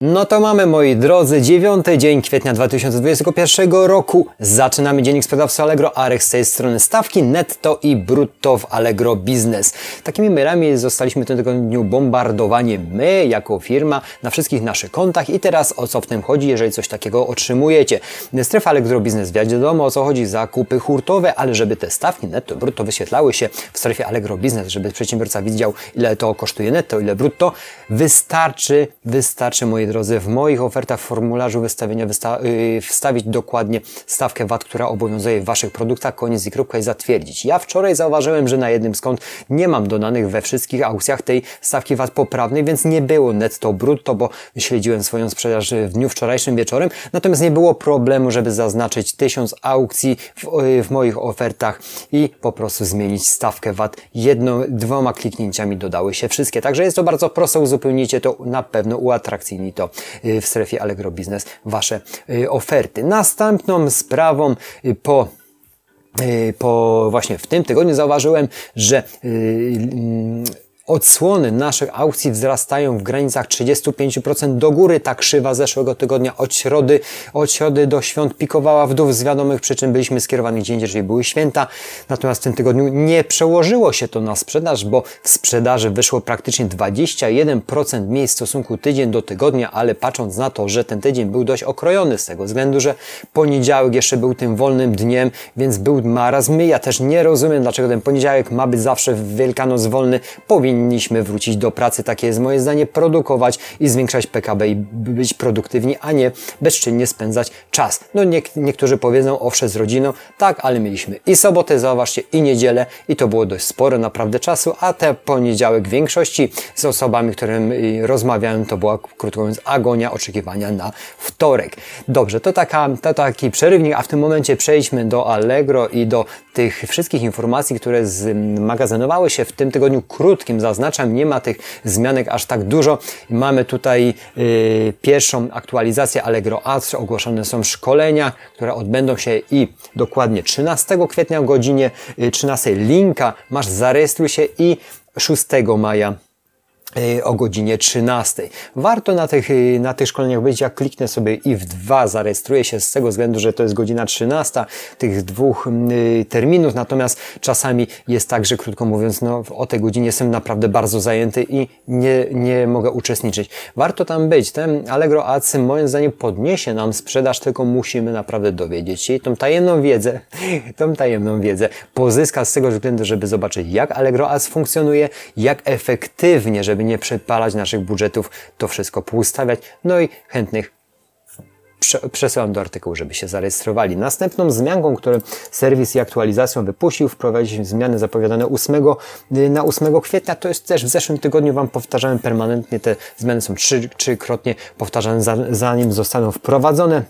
No to mamy, moi drodzy, dziewiąty dzień kwietnia 2021 roku. Zaczynamy dziennik sprzedawcy Allegro Arek z tej strony stawki netto i brutto w Allegro Business. Takimi mailami zostaliśmy w tym tygodniu bombardowani my jako firma na wszystkich naszych kontach i teraz o co w tym chodzi, jeżeli coś takiego otrzymujecie. Strefa Allegro Business wiadomo o co chodzi, zakupy hurtowe, ale żeby te stawki netto, brutto wyświetlały się w strefie Allegro Business, żeby przedsiębiorca widział ile to kosztuje netto, ile brutto, wystarczy, wystarczy, moi drodzy, w moich ofertach w formularzu wystawienia wysta yy, wstawić dokładnie stawkę VAT, która obowiązuje w Waszych produktach, koniec i kropka i zatwierdzić. Ja wczoraj zauważyłem, że na jednym kont nie mam dodanych we wszystkich aukcjach tej stawki VAT poprawnej, więc nie było netto brutto, bo śledziłem swoją sprzedaż w dniu wczorajszym wieczorem, natomiast nie było problemu, żeby zaznaczyć tysiąc aukcji w, yy, w moich ofertach i po prostu zmienić stawkę VAT. Jedno, dwoma kliknięciami dodały się wszystkie. Także jest to bardzo proste, uzupełnicie to na pewno uatrakcyjni to Y, w strefie Allegro Business Wasze y, oferty. Następną sprawą y, po po właśnie w tym tygodniu zauważyłem, że Odsłony naszych aukcji wzrastają w granicach 35% do góry. Ta krzywa zeszłego tygodnia od środy, od środy do świąt pikowała w dół. Z wiadomych przyczyn byliśmy skierowani gdzie indziej, czyli były święta. Natomiast w tym tygodniu nie przełożyło się to na sprzedaż, bo w sprzedaży wyszło praktycznie 21% mniej w stosunku tydzień do tygodnia, ale patrząc na to, że ten tydzień był dość okrojony z tego względu, że poniedziałek jeszcze był tym wolnym dniem, więc był marazm. Ja też nie rozumiem, dlaczego ten poniedziałek ma być zawsze w Wielkanoc wolny. Powinien powinniśmy wrócić do pracy, takie jest moje zdanie, produkować i zwiększać PKB i być produktywni, a nie bezczynnie spędzać czas. No nie, niektórzy powiedzą, owszem z rodziną, tak, ale mieliśmy i sobotę, zauważcie, i niedzielę. I to było dość sporo naprawdę czasu, a te poniedziałek w większości z osobami, którym rozmawiałem, to była, krótko mówiąc, agonia oczekiwania na wtorek. Dobrze, to, taka, to taki przerywnik, a w tym momencie przejdźmy do Allegro i do tych wszystkich informacji, które zmagazynowały się w tym tygodniu krótkim, zaznaczam, nie ma tych zmianek aż tak dużo. Mamy tutaj yy, pierwszą aktualizację Allegro Ads, ogłoszone są szkolenia, które odbędą się i dokładnie 13 kwietnia o godzinie 13 y, linka masz zarejestruj się i 6 maja. Y, o godzinie 13. Warto na tych, na tych szkoleniach być, jak kliknę sobie i w 2 zarejestruję się z tego względu, że to jest godzina 13 tych dwóch terminów, natomiast czasami jest tak, że krótko mówiąc, no o tej godzinie jestem naprawdę bardzo zajęty i nie, nie mogę uczestniczyć. Warto tam być. Ten Allegro moim zdaniem podniesie nam sprzedaż, tylko musimy naprawdę dowiedzieć się i tą tajemną wiedzę, tą tajemną wiedzę pozyskać z tego względu, żeby zobaczyć jak Allegro Ads funkcjonuje, jak efektywnie, żeby nie przepalać naszych budżetów, to wszystko poustawiać, no i chętnych przesyłam do artykułu, żeby się zarejestrowali. Następną zmianką, którą serwis i aktualizacją wypuścił, wprowadziliśmy zmiany zapowiadane 8, y, na 8 kwietnia. To jest też w zeszłym tygodniu Wam powtarzałem permanentnie. Te zmiany są trzy, trzykrotnie powtarzane, zanim zostaną wprowadzone.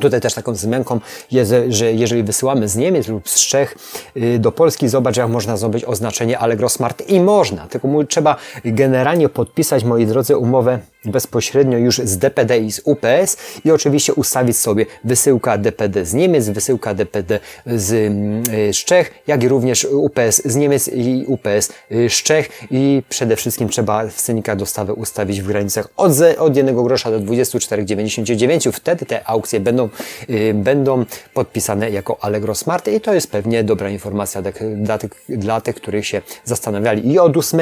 Tutaj też taką wzmianką jest, że jeżeli wysyłamy z Niemiec lub z Czech y, do Polski, zobacz jak można zdobyć oznaczenie Allegro Smart. I można, tylko trzeba generalnie podpisać, moi drodzy, umowę bezpośrednio już z DPD i z UPS i oczywiście ustawić sobie wysyłka DPD z Niemiec, wysyłka DPD z, mm, z Czech, jak i również UPS z Niemiec i UPS z Czech i przede wszystkim trzeba w cenikach dostawy ustawić w granicach od, od 1 grosza do 24,99. Wtedy te aukcje będą, y, będą podpisane jako Allegro Smart i to jest pewnie dobra informacja dla tych, dla tych, których się zastanawiali. I od 8,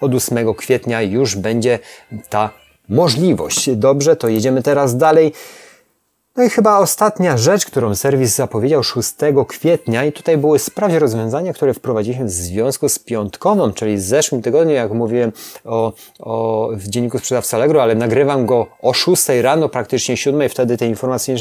od 8 kwietnia już będzie ta możliwość. Dobrze, to jedziemy teraz dalej. No i chyba ostatnia rzecz, którą serwis zapowiedział 6 kwietnia i tutaj były sprawdzie rozwiązania, które wprowadziliśmy w związku z piątkową, czyli z zeszłym tygodniu, jak mówiłem o, o, w dzienniku sprzedawcy Allegro, ale nagrywam go o 6 rano, praktycznie 7, wtedy tej informacji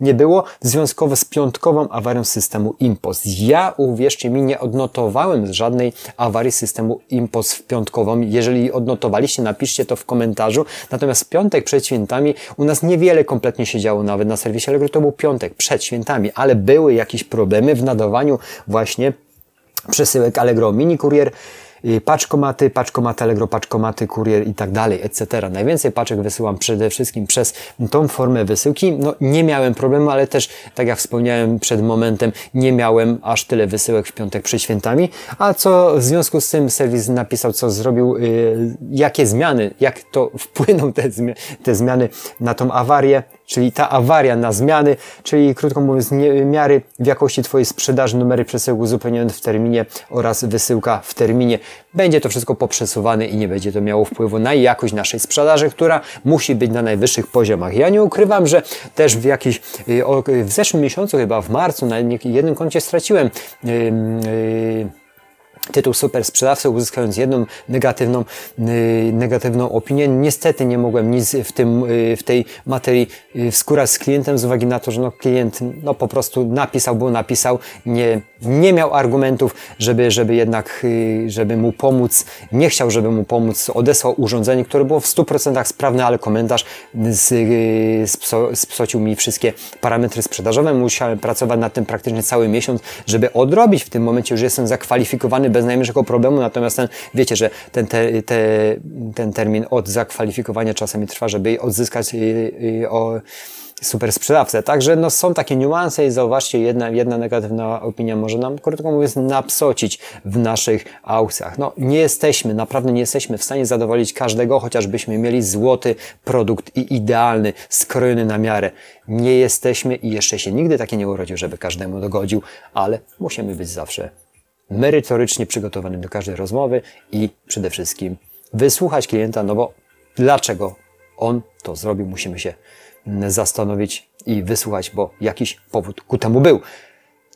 nie było, związkowo z piątkową awarią systemu IMPOS. Ja, uwierzcie mi, nie odnotowałem żadnej awarii systemu IMPOS w piątkową. Jeżeli odnotowaliście, napiszcie to w komentarzu. Natomiast w piątek przed świętami u nas niewiele kompletnie się działo nawet na na serwisie Allegro to był piątek, przed świętami, ale były jakieś problemy w nadawaniu właśnie przesyłek Allegro Mini Courier y, paczkomaty, paczkomaty Allegro, paczkomaty, kurier i tak dalej, etc. Najwięcej paczek wysyłam przede wszystkim przez tą formę wysyłki. No nie miałem problemu, ale też, tak jak wspomniałem przed momentem, nie miałem aż tyle wysyłek w piątek przed świętami. A co w związku z tym serwis napisał, co zrobił, yy, jakie zmiany, jak to wpłyną te, zmi te zmiany na tą awarię, czyli ta awaria na zmiany, czyli krótko mówiąc nie, miary w jakości Twojej sprzedaży, numery przesyłek uzupełnione w terminie oraz wysyłka w terminie. Będzie to wszystko poprzesuwane i nie będzie to miało wpływu na jakość naszej sprzedaży, która musi być na najwyższych poziomach. Ja nie ukrywam, że też w jakiś, y, w zeszłym miesiącu chyba w marcu na jednym koncie straciłem yy, yy, tytuł super sprzedawcy, uzyskując jedną negatywną, yy, negatywną opinię. Niestety nie mogłem nic w, tym, yy, w tej materii yy, wskórać z klientem z uwagi na to, że no, klient no, po prostu napisał, bo napisał, nie, nie miał argumentów, żeby, żeby jednak, yy, żeby mu pomóc, nie chciał, żeby mu pomóc, odesłał urządzenie, które było w 100% sprawne, ale komentarz yy, spso, spsocił mi wszystkie parametry sprzedażowe. Musiałem pracować nad tym praktycznie cały miesiąc, żeby odrobić. W tym momencie, już jestem zakwalifikowany bez najmniejszego problemu, natomiast ten, wiecie, że ten, te, te, ten termin od zakwalifikowania czasami trwa, żeby odzyskać yy, o super sprzedawcę. Także no, są takie niuanse i zauważcie, jedna, jedna negatywna opinia może nam, krótko mówiąc, napsocić w naszych aukcjach. No, nie jesteśmy, naprawdę nie jesteśmy w stanie zadowolić każdego, chociażbyśmy mieli złoty produkt i idealny, skrojony na miarę. Nie jesteśmy i jeszcze się nigdy takie nie urodził, żeby każdemu dogodził, ale musimy być zawsze merytorycznie przygotowanym do każdej rozmowy i przede wszystkim wysłuchać klienta, no bo dlaczego on to zrobił, musimy się zastanowić i wysłuchać, bo jakiś powód ku temu był.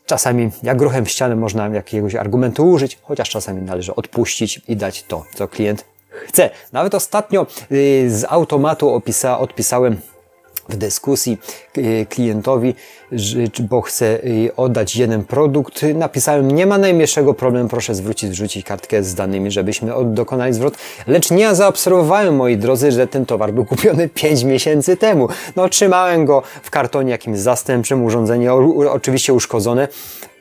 Czasami jak gruchem w ścianę można jakiegoś argumentu użyć, chociaż czasami należy odpuścić i dać to, co klient chce. Nawet ostatnio y, z automatu opisa, odpisałem w dyskusji y, klientowi, bo chcę y, oddać jeden produkt. Napisałem, nie ma najmniejszego problemu, proszę zwrócić, wrzucić kartkę z danymi, żebyśmy dokonali zwrot. Lecz nie zaobserwowałem, moi drodzy, że ten towar był kupiony 5 miesięcy temu. No, trzymałem go w kartonie jakimś zastępczym, urządzenie oczywiście uszkodzone.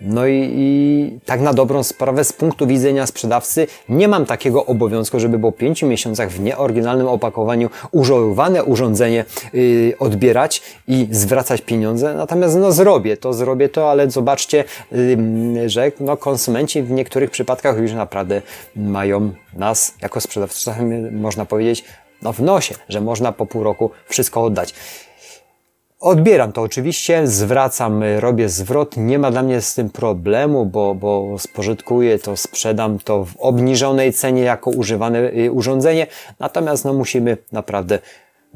No i, i, tak na dobrą sprawę z punktu widzenia sprzedawcy nie mam takiego obowiązku, żeby po pięciu miesiącach w nieoryginalnym opakowaniu używane urządzenie yy, odbierać i zwracać pieniądze. Natomiast no zrobię to, zrobię to, ale zobaczcie, że no, konsumenci w niektórych przypadkach już naprawdę mają nas jako sprzedawców, można powiedzieć, no w nosie, że można po pół roku wszystko oddać. Odbieram to oczywiście, zwracam, robię zwrot, nie ma dla mnie z tym problemu, bo, bo spożytkuję to, sprzedam to w obniżonej cenie jako używane y, urządzenie, natomiast no musimy naprawdę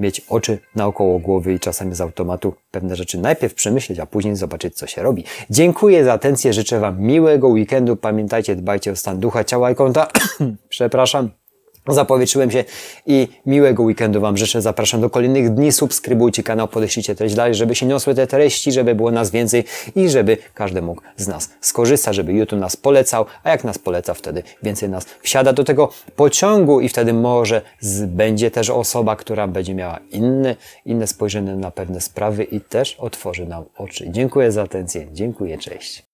mieć oczy naokoło głowy i czasami z automatu pewne rzeczy najpierw przemyśleć, a później zobaczyć, co się robi. Dziękuję za atencję, życzę Wam miłego weekendu. Pamiętajcie, dbajcie o stan ducha, ciała i konta. Przepraszam. Zapowietrzyłem się i miłego weekendu Wam życzę. Zapraszam do kolejnych dni. Subskrybujcie kanał, podeślijcie treść dalej, żeby się niosły te treści, żeby było nas więcej i żeby każdy mógł z nas skorzystać, żeby YouTube nas polecał, a jak nas poleca, wtedy więcej nas wsiada do tego pociągu i wtedy może z, będzie też osoba, która będzie miała inne, inne spojrzenie na pewne sprawy i też otworzy nam oczy. Dziękuję za atencję. Dziękuję. Cześć.